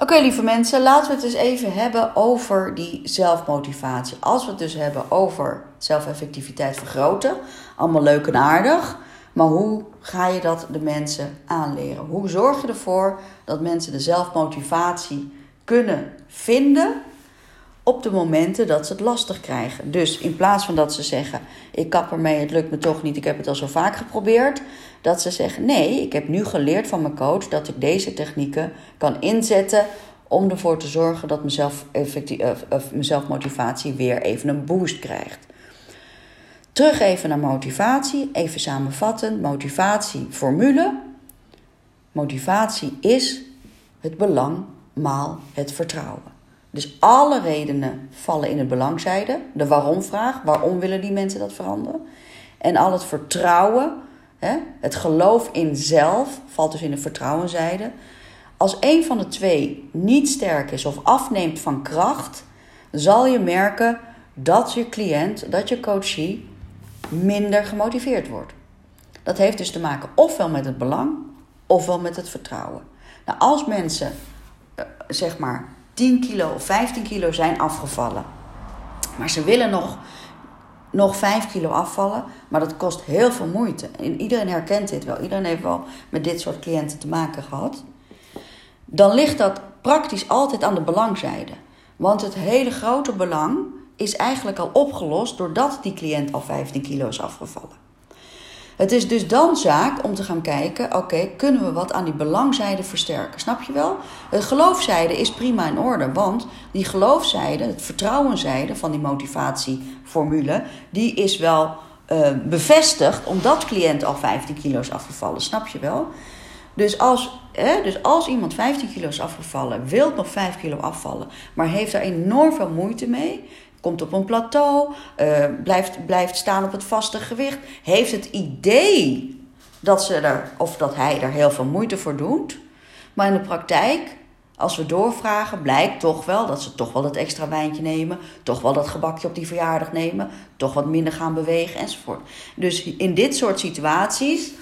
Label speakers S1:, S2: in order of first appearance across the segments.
S1: Oké, lieve mensen, laten we het eens even hebben over die zelfmotivatie. Als we het dus hebben over zelfeffectiviteit vergroten, allemaal leuk en aardig. Maar hoe ga je dat de mensen aanleren? Hoe zorg je ervoor dat mensen de zelfmotivatie kunnen vinden op de momenten dat ze het lastig krijgen? Dus in plaats van dat ze zeggen: Ik kap ermee, het lukt me toch niet, ik heb het al zo vaak geprobeerd. Dat ze zeggen: Nee, ik heb nu geleerd van mijn coach dat ik deze technieken kan inzetten om ervoor te zorgen dat mezelf, mezelf motivatie weer even een boost krijgt. Terug even naar motivatie, even samenvatten. Motivatieformule. Motivatie is het belang maal het vertrouwen. Dus alle redenen vallen in het belangzijde. De waarom-vraag, waarom willen die mensen dat veranderen? En al het vertrouwen, hè, het geloof in zelf, valt dus in de vertrouwenzijde. Als een van de twee niet sterk is of afneemt van kracht, zal je merken dat je cliënt, dat je coachie minder gemotiveerd wordt. Dat heeft dus te maken ofwel met het belang ofwel met het vertrouwen. Nou, als mensen eh, zeg maar 10 kilo of 15 kilo zijn afgevallen, maar ze willen nog, nog 5 kilo afvallen, maar dat kost heel veel moeite. En iedereen herkent dit wel. Iedereen heeft wel met dit soort cliënten te maken gehad. Dan ligt dat praktisch altijd aan de belangzijde. Want het hele grote belang is eigenlijk al opgelost doordat die cliënt al 15 kilo is afgevallen. Het is dus dan zaak om te gaan kijken: oké, kunnen we wat aan die belangzijde versterken? Snap je wel? Het geloofzijde is prima in orde, want die geloofzijde, het vertrouwenzijde van die motivatieformule, die is wel uh, bevestigd omdat cliënt al 15 kilo is afgevallen. Snap je wel? Dus als, hè, dus als iemand 15 kilo is afgevallen, wil nog 5 kilo afvallen, maar heeft er enorm veel moeite mee, komt op een plateau, uh, blijft, blijft staan op het vaste gewicht, heeft het idee dat, ze er, of dat hij er heel veel moeite voor doet. Maar in de praktijk, als we doorvragen, blijkt toch wel dat ze toch wel dat extra wijntje nemen, toch wel dat gebakje op die verjaardag nemen, toch wat minder gaan bewegen enzovoort. Dus in dit soort situaties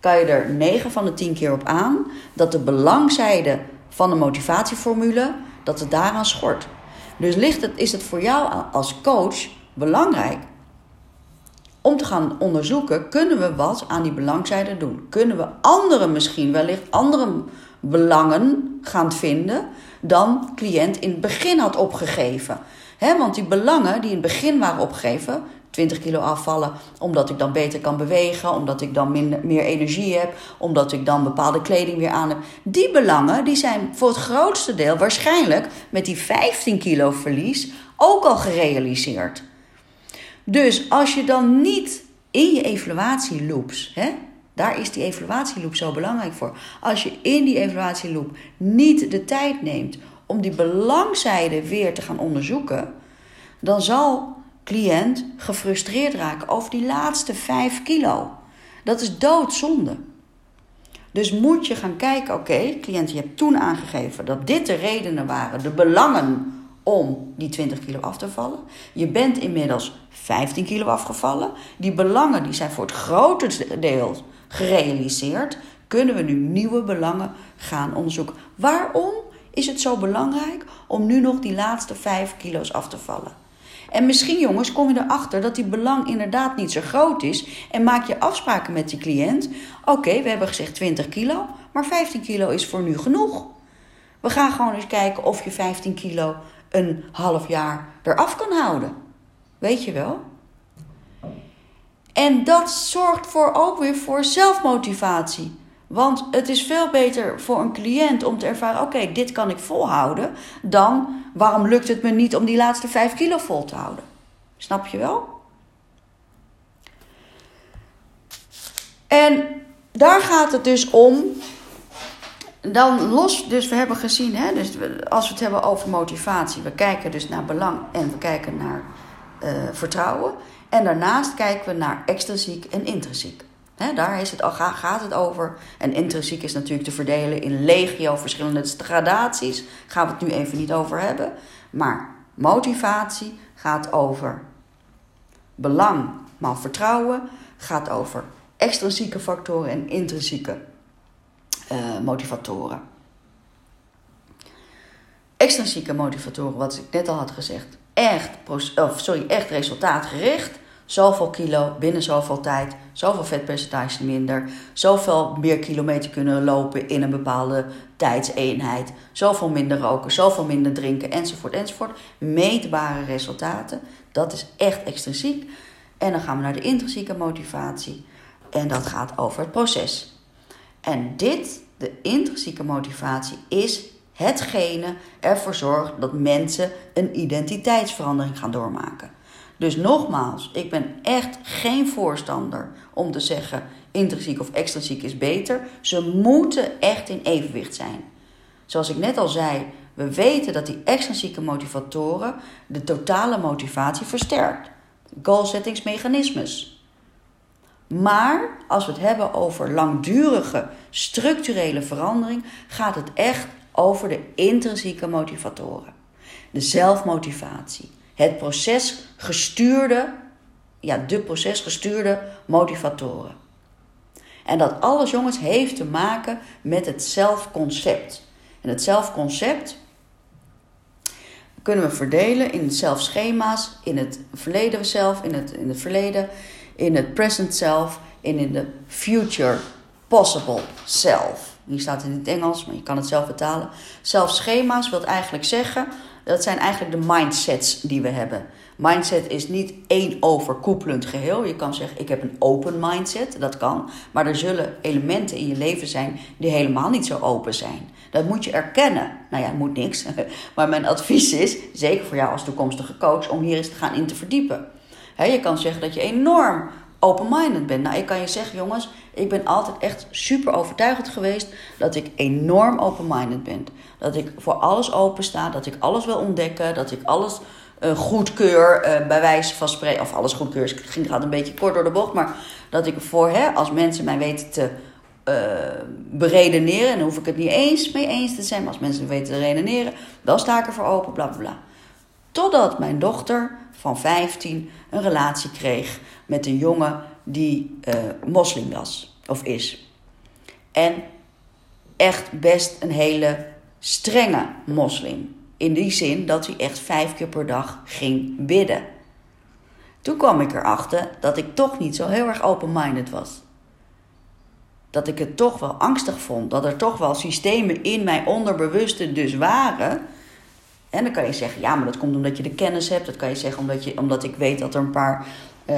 S1: kan je er 9 van de 10 keer op aan dat de belangzijde van de motivatieformule, dat het daaraan schort. Dus ligt het, is het voor jou als coach belangrijk om te gaan onderzoeken: kunnen we wat aan die belangzijde doen? Kunnen we anderen misschien wellicht andere belangen gaan vinden dan cliënt in het begin had opgegeven? want die belangen die in het begin waren opgegeven, 20 kilo afvallen, omdat ik dan beter kan bewegen, omdat ik dan minder, meer energie heb, omdat ik dan bepaalde kleding weer aan heb. Die belangen die zijn voor het grootste deel waarschijnlijk met die 15 kilo verlies ook al gerealiseerd. Dus als je dan niet in je evaluatieloops, hè, daar is die evaluatieloop zo belangrijk voor. Als je in die evaluatieloop niet de tijd neemt om die belangzijde weer te gaan onderzoeken, dan zal cliënt gefrustreerd raken over die laatste 5 kilo. Dat is doodzonde. Dus moet je gaan kijken, oké, cliënt, je hebt toen aangegeven dat dit de redenen waren, de belangen om die 20 kilo af te vallen. Je bent inmiddels 15 kilo afgevallen. Die belangen die zijn voor het grootste deel gerealiseerd. Kunnen we nu nieuwe belangen gaan onderzoeken? Waarom is het zo belangrijk om nu nog die laatste 5 kilo's af te vallen? En misschien, jongens, kom je erachter dat die belang inderdaad niet zo groot is. En maak je afspraken met die cliënt. Oké, we hebben gezegd 20 kilo, maar 15 kilo is voor nu genoeg. We gaan gewoon eens kijken of je 15 kilo een half jaar eraf kan houden. Weet je wel? En dat zorgt voor ook weer voor zelfmotivatie. Want het is veel beter voor een cliënt om te ervaren: oké, dit kan ik volhouden. Dan waarom lukt het me niet om die laatste 5 kilo vol te houden? Snap je wel? En daar gaat het dus om. Dan los, dus we hebben gezien, hè, dus als we het hebben over motivatie, we kijken dus naar belang en we kijken naar uh, vertrouwen. En daarnaast kijken we naar extrinsiek en intrinsiek daar is het gaat het over. En intrinsiek is natuurlijk te verdelen in legio verschillende gradaties. Gaan we het nu even niet over hebben. Maar motivatie gaat over belang, maar vertrouwen. Gaat over extrinsieke factoren en intrinsieke uh, motivatoren. Extrinsieke motivatoren, wat ik net al had gezegd, echt, of sorry, echt resultaatgericht. Zoveel kilo binnen zoveel tijd, zoveel vetpercentage minder, zoveel meer kilometer kunnen lopen in een bepaalde tijdseenheid, zoveel minder roken, zoveel minder drinken, enzovoort, enzovoort. Meetbare resultaten, dat is echt extrinsiek. En dan gaan we naar de intrinsieke motivatie en dat gaat over het proces. En dit, de intrinsieke motivatie, is hetgene ervoor zorgt dat mensen een identiteitsverandering gaan doormaken. Dus nogmaals, ik ben echt geen voorstander om te zeggen intrinsiek of extrinsiek is beter. Ze moeten echt in evenwicht zijn. Zoals ik net al zei, we weten dat die extrinsieke motivatoren de totale motivatie versterkt. Goalsettingsmechanismes. Maar als we het hebben over langdurige structurele verandering, gaat het echt over de intrinsieke motivatoren. De zelfmotivatie. Het procesgestuurde, ja, de procesgestuurde motivatoren. En dat alles, jongens, heeft te maken met het zelfconcept. En het zelfconcept kunnen we verdelen in zelfschema's, in het verleden zelf, in het, in het verleden, in het present self en in de future possible self. Die staat in het Engels, maar je kan het zelf vertalen. Zelfschema's wil eigenlijk zeggen, dat zijn eigenlijk de mindsets die we hebben. Mindset is niet één overkoepelend geheel. Je kan zeggen, ik heb een open mindset, dat kan. Maar er zullen elementen in je leven zijn die helemaal niet zo open zijn. Dat moet je erkennen. Nou ja, moet niks. Maar mijn advies is, zeker voor jou als toekomstige coach, om hier eens te gaan in te verdiepen. je kan zeggen dat je enorm open-minded bent. Nou, ik kan je zeggen, jongens, ik ben altijd echt super overtuigend geweest dat ik enorm open-minded ben. Dat ik voor alles open sta, dat ik alles wil ontdekken, dat ik alles uh, goedkeur, uh, bij wijze van spreken, of alles goedkeur, het ging gaat een beetje kort door de bocht, maar dat ik voor, hè, als mensen mij weten te uh, beredeneren, en dan hoef ik het niet eens mee eens te zijn, maar als mensen weten te redeneren, dan sta ik er voor open, bla bla. Totdat mijn dochter van 15 een relatie kreeg met een jongen die uh, moslim was of is. En echt best een hele strenge moslim. In die zin dat hij echt vijf keer per dag ging bidden. Toen kwam ik erachter dat ik toch niet zo heel erg open-minded was. Dat ik het toch wel angstig vond. Dat er toch wel systemen in mijn onderbewuste dus waren en dan kan je zeggen, ja, maar dat komt omdat je de kennis hebt. Dat kan je zeggen omdat, je, omdat ik weet dat er een paar uh,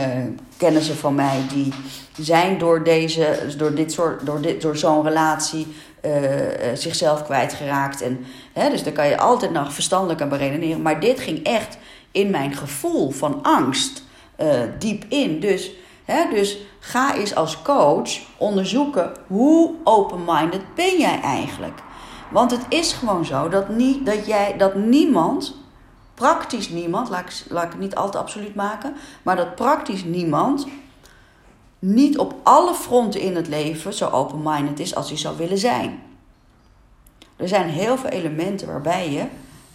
S1: kennissen van mij die zijn door deze, door dit soort, door, dit, door zo'n relatie uh, zichzelf kwijtgeraakt. En, hè, dus dan kan je altijd nog verstandelijk aan beredeneren. Maar dit ging echt in mijn gevoel van angst diep in. Dus, hè, dus ga eens als coach onderzoeken hoe open-minded ben jij eigenlijk. Want het is gewoon zo dat, niet, dat, jij, dat niemand, praktisch niemand, laat ik, het niet al te absoluut maken, maar dat praktisch niemand niet op alle fronten in het leven zo open-minded is als hij zou willen zijn. Er zijn heel veel elementen waarbij je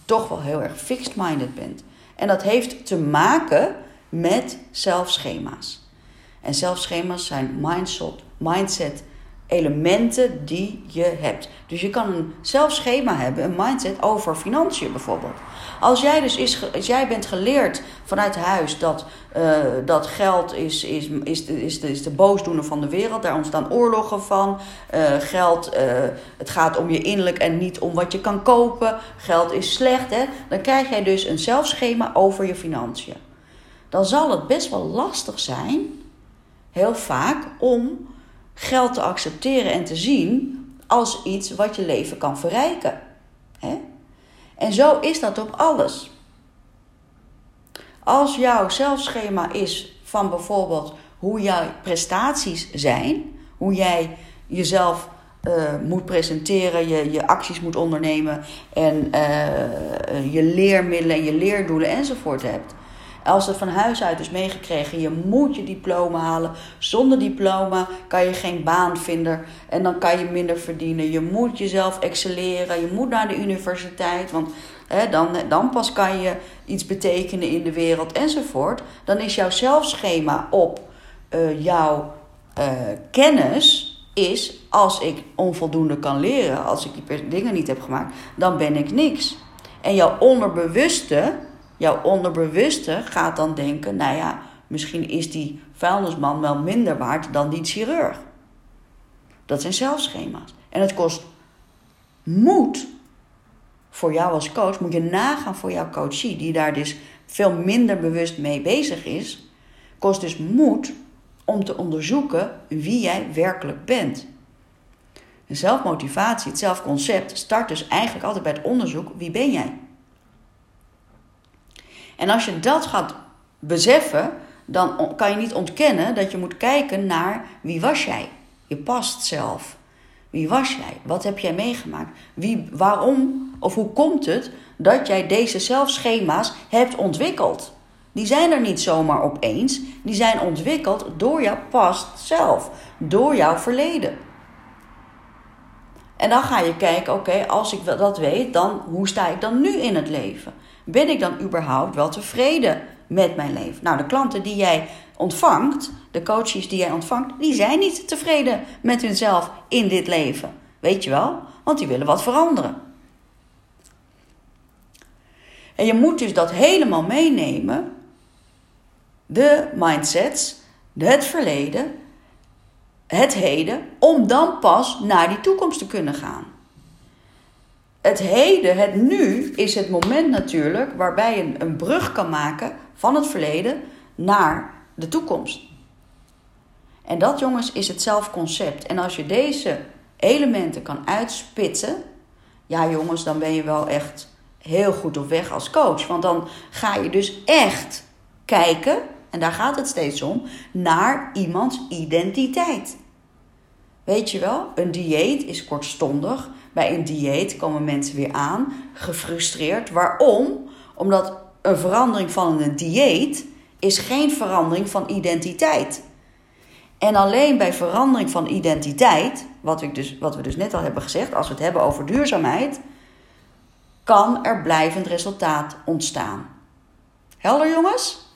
S1: toch wel heel erg fixed-minded bent. En dat heeft te maken met zelfschema's. En zelfschema's zijn mindset, mindset elementen die je hebt. Dus je kan een zelfschema hebben, een mindset over financiën bijvoorbeeld. Als jij dus is, als jij bent geleerd vanuit huis dat, uh, dat geld is, is, is, is, de, is de boosdoener van de wereld, daar ontstaan oorlogen van. Uh, geld, uh, het gaat om je innerlijk en niet om wat je kan kopen. Geld is slecht, hè? dan krijg jij dus een zelfschema over je financiën. Dan zal het best wel lastig zijn, heel vaak, om geld te accepteren en te zien als iets wat je leven kan verrijken. Hè? En zo is dat op alles. Als jouw zelfschema is van bijvoorbeeld hoe jouw prestaties zijn, hoe jij jezelf uh, moet presenteren, je, je acties moet ondernemen en uh, je leermiddelen en je leerdoelen enzovoort hebt, als het van huis uit is meegekregen, je moet je diploma halen. Zonder diploma kan je geen baan vinden en dan kan je minder verdienen. Je moet jezelf excelleren, je moet naar de universiteit, want hè, dan, dan pas kan je iets betekenen in de wereld enzovoort. Dan is jouw zelfschema op uh, jouw uh, kennis is als ik onvoldoende kan leren, als ik die dingen niet heb gemaakt, dan ben ik niks. En jouw onderbewuste, jouw onderbewuste gaat dan denken: nou ja, misschien is die vuilnisman wel minder waard dan die chirurg. Dat zijn zelfschema's. En het kost moed voor jou als coach. Moet je nagaan voor jouw coachie, die daar dus veel minder bewust mee bezig is. Kost dus moed om te onderzoeken wie jij werkelijk bent. De zelfmotivatie, het zelfconcept, start dus eigenlijk altijd bij het onderzoek: wie ben jij? En als je dat gaat beseffen, dan kan je niet ontkennen dat je moet kijken naar wie was jij? Je past zelf. Wie was jij? Wat heb jij meegemaakt? Wie, waarom of hoe komt het dat jij deze zelfschema's hebt ontwikkeld? Die zijn er niet zomaar opeens. Die zijn ontwikkeld door jouw past zelf, door jouw verleden. En dan ga je kijken, oké, als ik dat weet, dan hoe sta ik dan nu in het leven? Ben ik dan überhaupt wel tevreden met mijn leven? Nou, de klanten die jij ontvangt, de coaches die jij ontvangt, die zijn niet tevreden met hunzelf in dit leven. Weet je wel? Want die willen wat veranderen. En je moet dus dat helemaal meenemen. De mindsets, het verleden, het heden, om dan pas naar die toekomst te kunnen gaan. Het heden, het nu, is het moment natuurlijk waarbij je een brug kan maken van het verleden naar de toekomst. En dat, jongens, is het zelfconcept. En als je deze elementen kan uitspitsen, ja, jongens, dan ben je wel echt heel goed op weg als coach. Want dan ga je dus echt kijken, en daar gaat het steeds om, naar iemands identiteit. Weet je wel, een dieet is kortstondig. Bij een dieet komen mensen weer aan, gefrustreerd. Waarom? Omdat een verandering van een dieet is geen verandering van identiteit. En alleen bij verandering van identiteit, wat, ik dus, wat we dus net al hebben gezegd, als we het hebben over duurzaamheid, kan er blijvend resultaat ontstaan. Helder jongens?